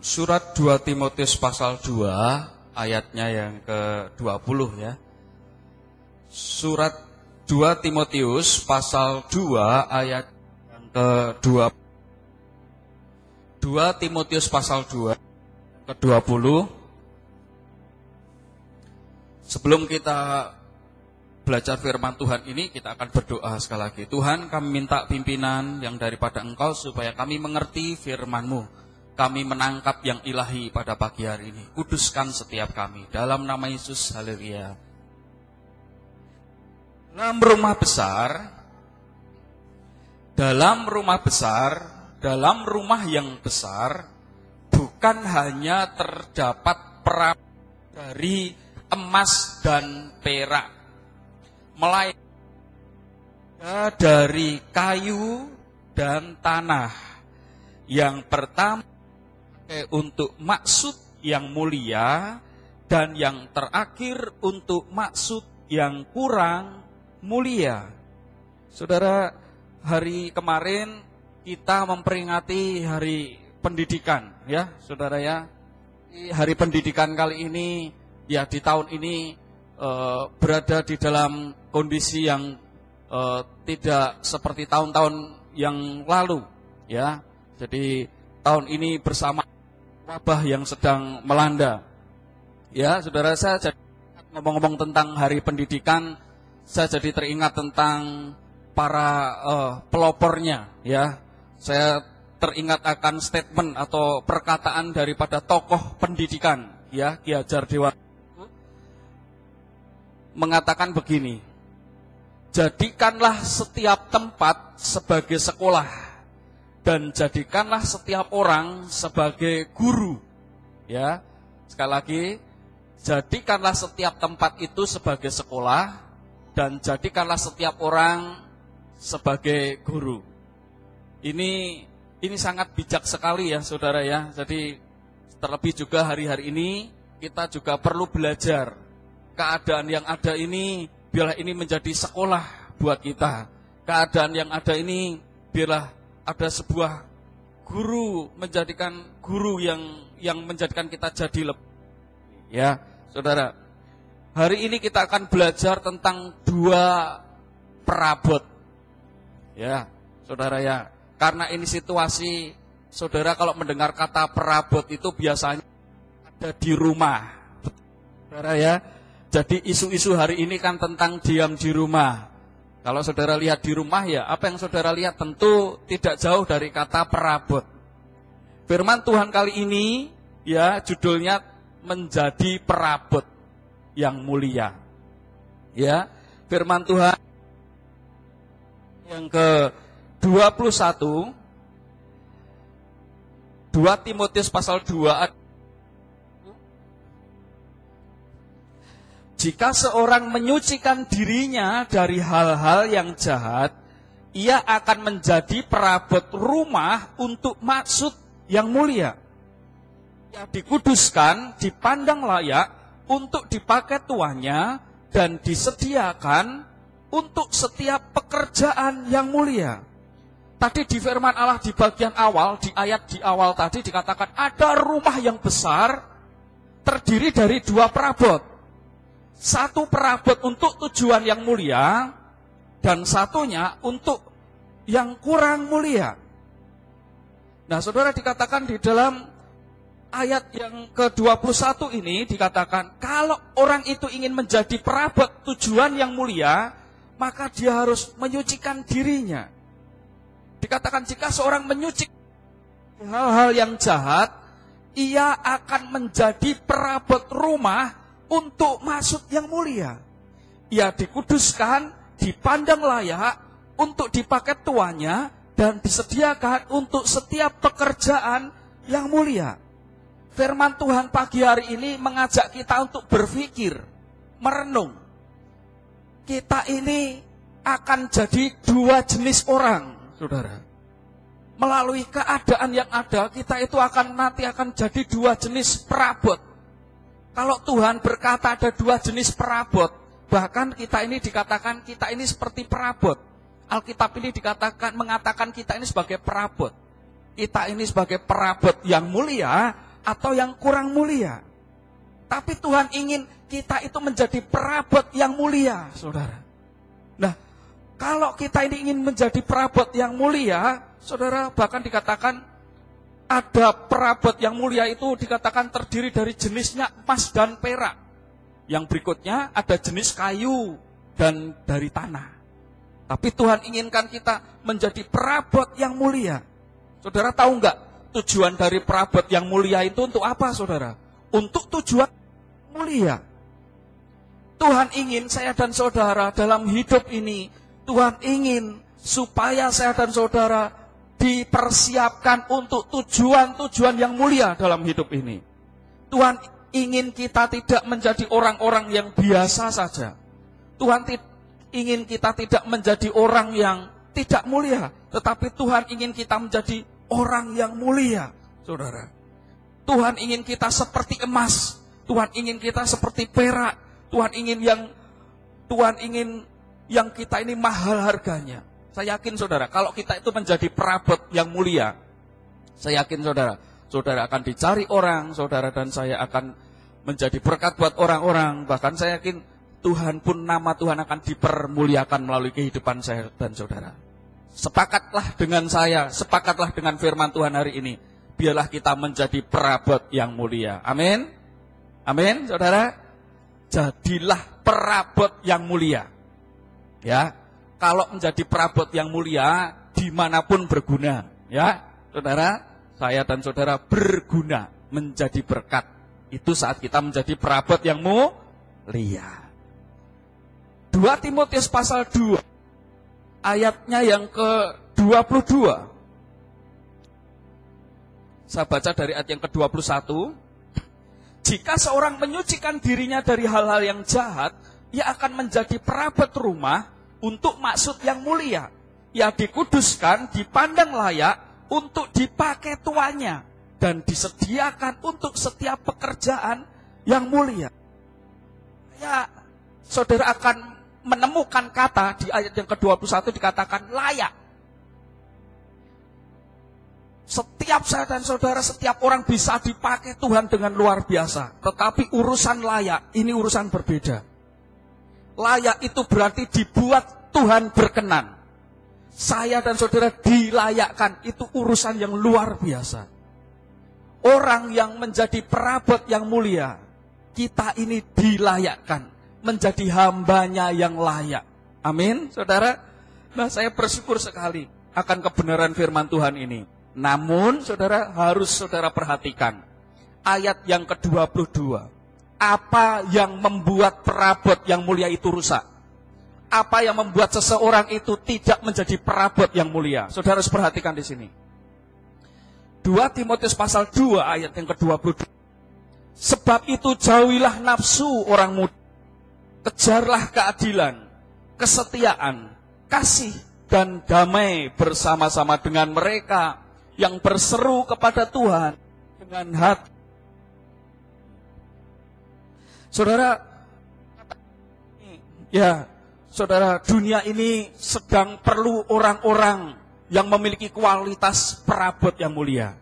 surat 2 Timotius pasal 2 ayatnya yang ke-20 ya. Surat 2 Timotius pasal 2 ayat yang ke-20. 2 Timotius pasal 2 ke-20. Sebelum kita belajar firman Tuhan ini kita akan berdoa sekali lagi. Tuhan kami minta pimpinan yang daripada Engkau supaya kami mengerti firman-Mu kami menangkap yang ilahi pada pagi hari ini. Kuduskan setiap kami. Dalam nama Yesus, haleluya. Dalam rumah besar, dalam rumah besar, dalam rumah yang besar, bukan hanya terdapat perak dari emas dan perak, melainkan dari kayu dan tanah. Yang pertama dipakai untuk maksud yang mulia dan yang terakhir untuk maksud yang kurang mulia. Saudara, hari kemarin kita memperingati hari pendidikan ya, Saudara ya. Hari pendidikan kali ini ya di tahun ini e, berada di dalam kondisi yang e, tidak seperti tahun-tahun yang lalu ya. Jadi tahun ini bersama wabah yang sedang melanda. Ya, saudara saya ngomong-ngomong tentang hari pendidikan, saya jadi teringat tentang para uh, pelopornya. Ya, saya teringat akan statement atau perkataan daripada tokoh pendidikan, ya, Ki Hajar Dewa mengatakan begini. Jadikanlah setiap tempat sebagai sekolah dan jadikanlah setiap orang sebagai guru. Ya. Sekali lagi, jadikanlah setiap tempat itu sebagai sekolah dan jadikanlah setiap orang sebagai guru. Ini ini sangat bijak sekali ya Saudara ya. Jadi terlebih juga hari-hari ini kita juga perlu belajar keadaan yang ada ini biarlah ini menjadi sekolah buat kita. Keadaan yang ada ini biarlah ada sebuah guru menjadikan guru yang yang menjadikan kita jadi lebih. Ya, saudara. Hari ini kita akan belajar tentang dua perabot. Ya, saudara ya. Karena ini situasi, saudara kalau mendengar kata perabot itu biasanya ada di rumah. Saudara ya. Jadi isu-isu hari ini kan tentang diam di rumah. Kalau saudara lihat di rumah ya, apa yang saudara lihat tentu tidak jauh dari kata perabot. Firman Tuhan kali ini ya judulnya menjadi perabot yang mulia. Ya, firman Tuhan yang ke 21 2 Timotius pasal 2 Jika seorang menyucikan dirinya dari hal-hal yang jahat, ia akan menjadi perabot rumah untuk maksud yang mulia. Ia dikuduskan, dipandang layak untuk dipakai tuannya dan disediakan untuk setiap pekerjaan yang mulia. Tadi di firman Allah di bagian awal, di ayat di awal tadi dikatakan ada rumah yang besar terdiri dari dua perabot. Satu perabot untuk tujuan yang mulia dan satunya untuk yang kurang mulia. Nah, saudara dikatakan di dalam ayat yang ke-21 ini dikatakan kalau orang itu ingin menjadi perabot tujuan yang mulia, maka dia harus menyucikan dirinya. Dikatakan jika seorang menyucikan hal-hal yang jahat, ia akan menjadi perabot rumah untuk maksud yang mulia. Ia dikuduskan, dipandang layak untuk dipakai tuannya dan disediakan untuk setiap pekerjaan yang mulia. Firman Tuhan pagi hari ini mengajak kita untuk berpikir, merenung. Kita ini akan jadi dua jenis orang, saudara. Melalui keadaan yang ada, kita itu akan nanti akan jadi dua jenis perabot kalau Tuhan berkata ada dua jenis perabot, bahkan kita ini dikatakan kita ini seperti perabot. Alkitab ini dikatakan mengatakan kita ini sebagai perabot. Kita ini sebagai perabot yang mulia atau yang kurang mulia. Tapi Tuhan ingin kita itu menjadi perabot yang mulia, saudara. Nah, kalau kita ini ingin menjadi perabot yang mulia, saudara, bahkan dikatakan ada perabot yang mulia itu dikatakan terdiri dari jenisnya emas dan perak. Yang berikutnya ada jenis kayu dan dari tanah. Tapi Tuhan inginkan kita menjadi perabot yang mulia. Saudara tahu nggak tujuan dari perabot yang mulia itu untuk apa, saudara? Untuk tujuan mulia. Tuhan ingin saya dan saudara dalam hidup ini, Tuhan ingin supaya saya dan saudara dipersiapkan untuk tujuan-tujuan yang mulia dalam hidup ini. Tuhan ingin kita tidak menjadi orang-orang yang biasa saja. Tuhan ingin kita tidak menjadi orang yang tidak mulia, tetapi Tuhan ingin kita menjadi orang yang mulia, saudara. Tuhan ingin kita seperti emas, Tuhan ingin kita seperti perak, Tuhan ingin yang Tuhan ingin yang kita ini mahal harganya. Saya yakin saudara, kalau kita itu menjadi perabot yang mulia, saya yakin saudara, saudara akan dicari orang, saudara dan saya akan menjadi berkat buat orang-orang, bahkan saya yakin Tuhan pun nama Tuhan akan dipermuliakan melalui kehidupan saya dan saudara. Sepakatlah dengan saya, sepakatlah dengan firman Tuhan hari ini. Biarlah kita menjadi perabot yang mulia. Amin. Amin, saudara. Jadilah perabot yang mulia. Ya, kalau menjadi perabot yang mulia, di mana pun berguna. Ya, saudara, saya dan saudara berguna menjadi berkat. Itu saat kita menjadi perabot yang mulia. 2 Timotius pasal 2 ayatnya yang ke-22. Saya baca dari ayat yang ke-21. Jika seorang menyucikan dirinya dari hal-hal yang jahat, ia akan menjadi perabot rumah untuk maksud yang mulia. Ia dikuduskan, dipandang layak untuk dipakai tuanya dan disediakan untuk setiap pekerjaan yang mulia. Ya, saudara akan menemukan kata di ayat yang ke-21 dikatakan layak. Setiap saya dan saudara, setiap orang bisa dipakai Tuhan dengan luar biasa. Tetapi urusan layak, ini urusan berbeda. Layak itu berarti dibuat Tuhan berkenan. Saya dan saudara dilayakkan, itu urusan yang luar biasa. Orang yang menjadi perabot yang mulia, kita ini dilayakkan menjadi hambanya yang layak. Amin, saudara. Nah, saya bersyukur sekali akan kebenaran firman Tuhan ini. Namun, saudara harus saudara perhatikan ayat yang ke-22. Apa yang membuat perabot yang mulia itu rusak? Apa yang membuat seseorang itu tidak menjadi perabot yang mulia? Saudara harus perhatikan di sini. 2 Timotius pasal 2 ayat yang ke-22. Sebab itu jauhilah nafsu orang muda kejarlah keadilan, kesetiaan, kasih, dan damai bersama-sama dengan mereka yang berseru kepada Tuhan dengan hati. Saudara, ya, saudara, dunia ini sedang perlu orang-orang yang memiliki kualitas perabot yang mulia.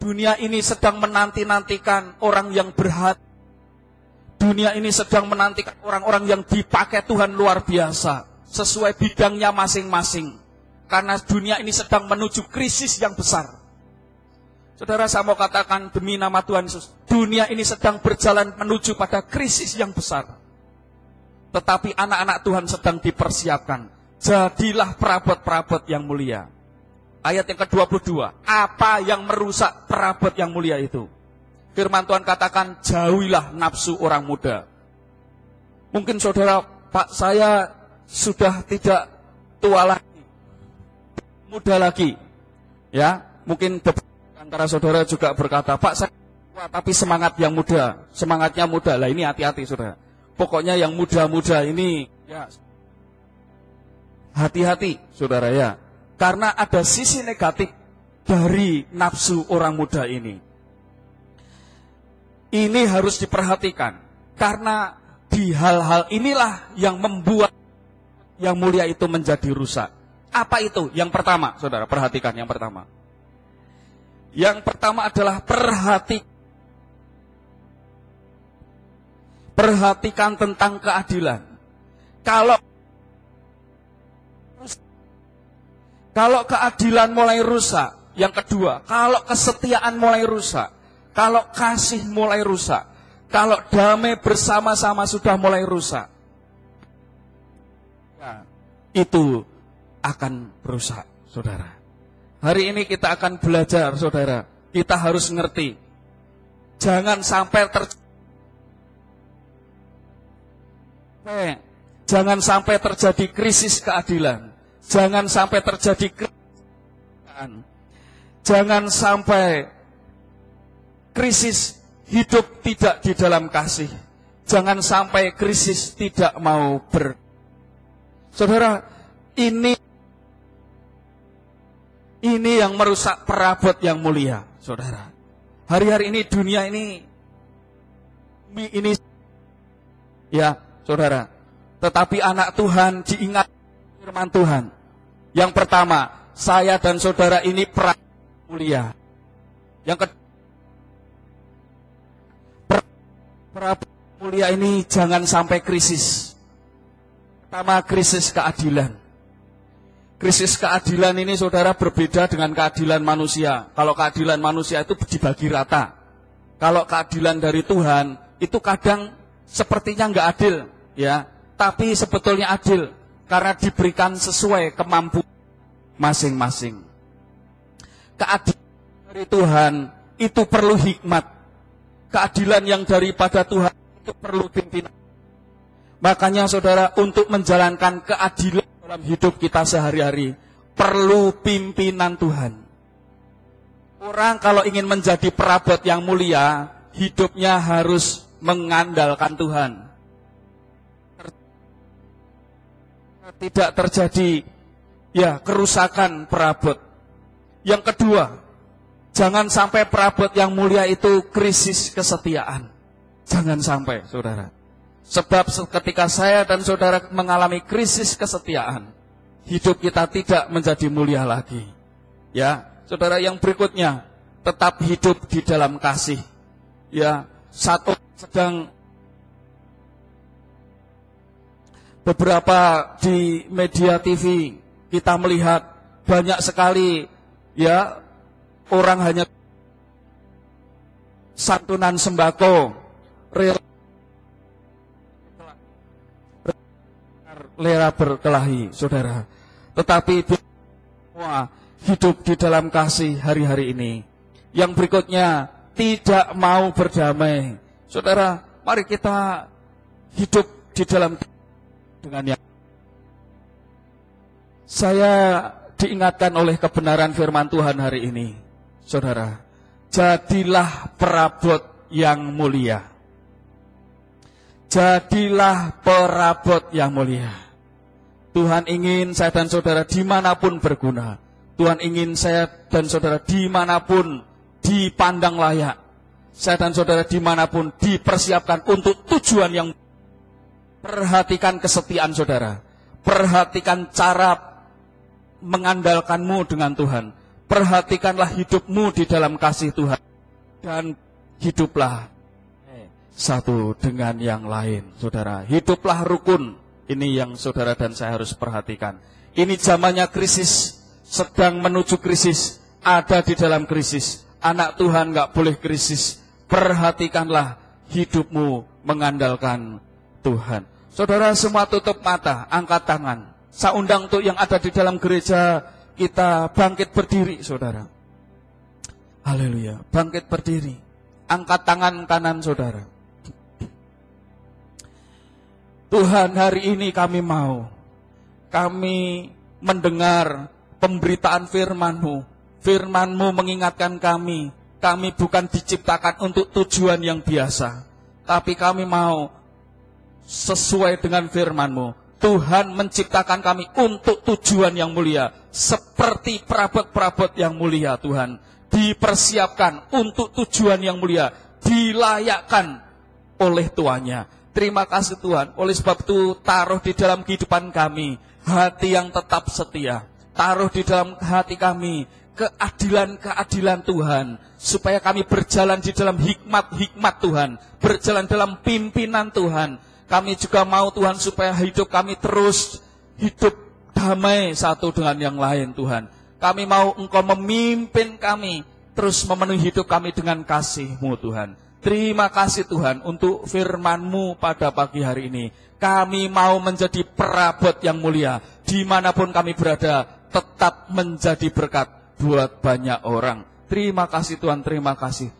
Dunia ini sedang menanti-nantikan orang yang berhati dunia ini sedang menantikan orang-orang yang dipakai Tuhan luar biasa. Sesuai bidangnya masing-masing. Karena dunia ini sedang menuju krisis yang besar. Saudara saya mau katakan demi nama Tuhan Yesus. Dunia ini sedang berjalan menuju pada krisis yang besar. Tetapi anak-anak Tuhan sedang dipersiapkan. Jadilah perabot-perabot yang mulia. Ayat yang ke-22. Apa yang merusak perabot yang mulia itu? Firman Tuhan katakan jauhilah nafsu orang muda. Mungkin saudara, Pak saya sudah tidak tua lagi, muda lagi. Ya, mungkin antara saudara juga berkata, Pak saya tua tapi semangat yang muda, semangatnya muda. Lah ini hati-hati saudara. Pokoknya yang muda-muda ini ya hati-hati saudara ya. Karena ada sisi negatif dari nafsu orang muda ini. Ini harus diperhatikan. Karena di hal-hal inilah yang membuat yang mulia itu menjadi rusak. Apa itu? Yang pertama, saudara, perhatikan yang pertama. Yang pertama adalah perhati perhatikan tentang keadilan. Kalau kalau keadilan mulai rusak, yang kedua, kalau kesetiaan mulai rusak, kalau kasih mulai rusak, kalau damai bersama-sama sudah mulai rusak, ya, itu akan rusak, saudara. Hari ini kita akan belajar, saudara. Kita harus ngerti. Jangan sampai ter Jangan sampai terjadi krisis keadilan. Jangan sampai terjadi krisis Jangan sampai krisis hidup tidak di dalam kasih. Jangan sampai krisis tidak mau ber. Saudara, ini ini yang merusak perabot yang mulia, saudara. Hari-hari ini dunia ini ini ya, saudara. Tetapi anak Tuhan diingat firman Tuhan. Yang pertama, saya dan saudara ini perabot mulia. Yang kedua, perabot mulia ini jangan sampai krisis. Pertama, krisis keadilan. Krisis keadilan ini saudara berbeda dengan keadilan manusia. Kalau keadilan manusia itu dibagi rata. Kalau keadilan dari Tuhan itu kadang sepertinya nggak adil, ya. Tapi sebetulnya adil karena diberikan sesuai kemampuan masing-masing. Keadilan dari Tuhan itu perlu hikmat. Keadilan yang daripada Tuhan itu perlu pimpinan. Makanya saudara untuk menjalankan keadilan dalam hidup kita sehari-hari perlu pimpinan Tuhan. Orang kalau ingin menjadi perabot yang mulia, hidupnya harus mengandalkan Tuhan. Tidak terjadi ya kerusakan perabot. Yang kedua, jangan sampai perabot yang mulia itu krisis kesetiaan. Jangan sampai, saudara. Sebab ketika saya dan saudara mengalami krisis kesetiaan, hidup kita tidak menjadi mulia lagi. Ya, saudara yang berikutnya, tetap hidup di dalam kasih. Ya, satu sedang beberapa di media TV kita melihat banyak sekali ya orang hanya santunan sembako real lera berkelahi, saudara. Tetapi semua hidup di dalam kasih hari-hari ini. Yang berikutnya, tidak mau berdamai. Saudara, mari kita hidup di dalam dengan yang saya diingatkan oleh kebenaran firman Tuhan hari ini. Saudara, jadilah perabot yang mulia. Jadilah perabot yang mulia. Tuhan ingin saya dan saudara di mana pun berguna. Tuhan ingin saya dan saudara di mana pun dipandang layak. Saya dan saudara di mana pun dipersiapkan untuk tujuan yang perhatikan kesetiaan saudara. Perhatikan cara mengandalkanmu dengan Tuhan. Perhatikanlah hidupmu di dalam kasih Tuhan. Dan hiduplah satu dengan yang lain, saudara. Hiduplah rukun ini yang saudara dan saya harus perhatikan. Ini zamannya krisis, sedang menuju krisis, ada di dalam krisis. Anak Tuhan nggak boleh krisis. Perhatikanlah hidupmu mengandalkan Tuhan. Saudara semua tutup mata, angkat tangan. Saya undang untuk yang ada di dalam gereja kita bangkit berdiri, saudara. Haleluya, bangkit berdiri. Angkat tangan kanan saudara. Tuhan hari ini kami mau kami mendengar pemberitaan firman-Mu. Firman-Mu mengingatkan kami, kami bukan diciptakan untuk tujuan yang biasa, tapi kami mau sesuai dengan firman-Mu. Tuhan menciptakan kami untuk tujuan yang mulia, seperti perabot-perabot yang mulia Tuhan. Dipersiapkan untuk tujuan yang mulia, dilayakkan oleh tuannya. Terima kasih Tuhan. Oleh sebab itu taruh di dalam kehidupan kami hati yang tetap setia. Taruh di dalam hati kami keadilan-keadilan Tuhan. Supaya kami berjalan di dalam hikmat-hikmat Tuhan. Berjalan dalam pimpinan Tuhan. Kami juga mau Tuhan supaya hidup kami terus hidup damai satu dengan yang lain Tuhan. Kami mau Engkau memimpin kami, terus memenuhi hidup kami dengan kasih-Mu Tuhan. Terima kasih Tuhan untuk firman-Mu pada pagi hari ini. Kami mau menjadi perabot yang mulia. Di mana pun kami berada, tetap menjadi berkat buat banyak orang. Terima kasih Tuhan, terima kasih.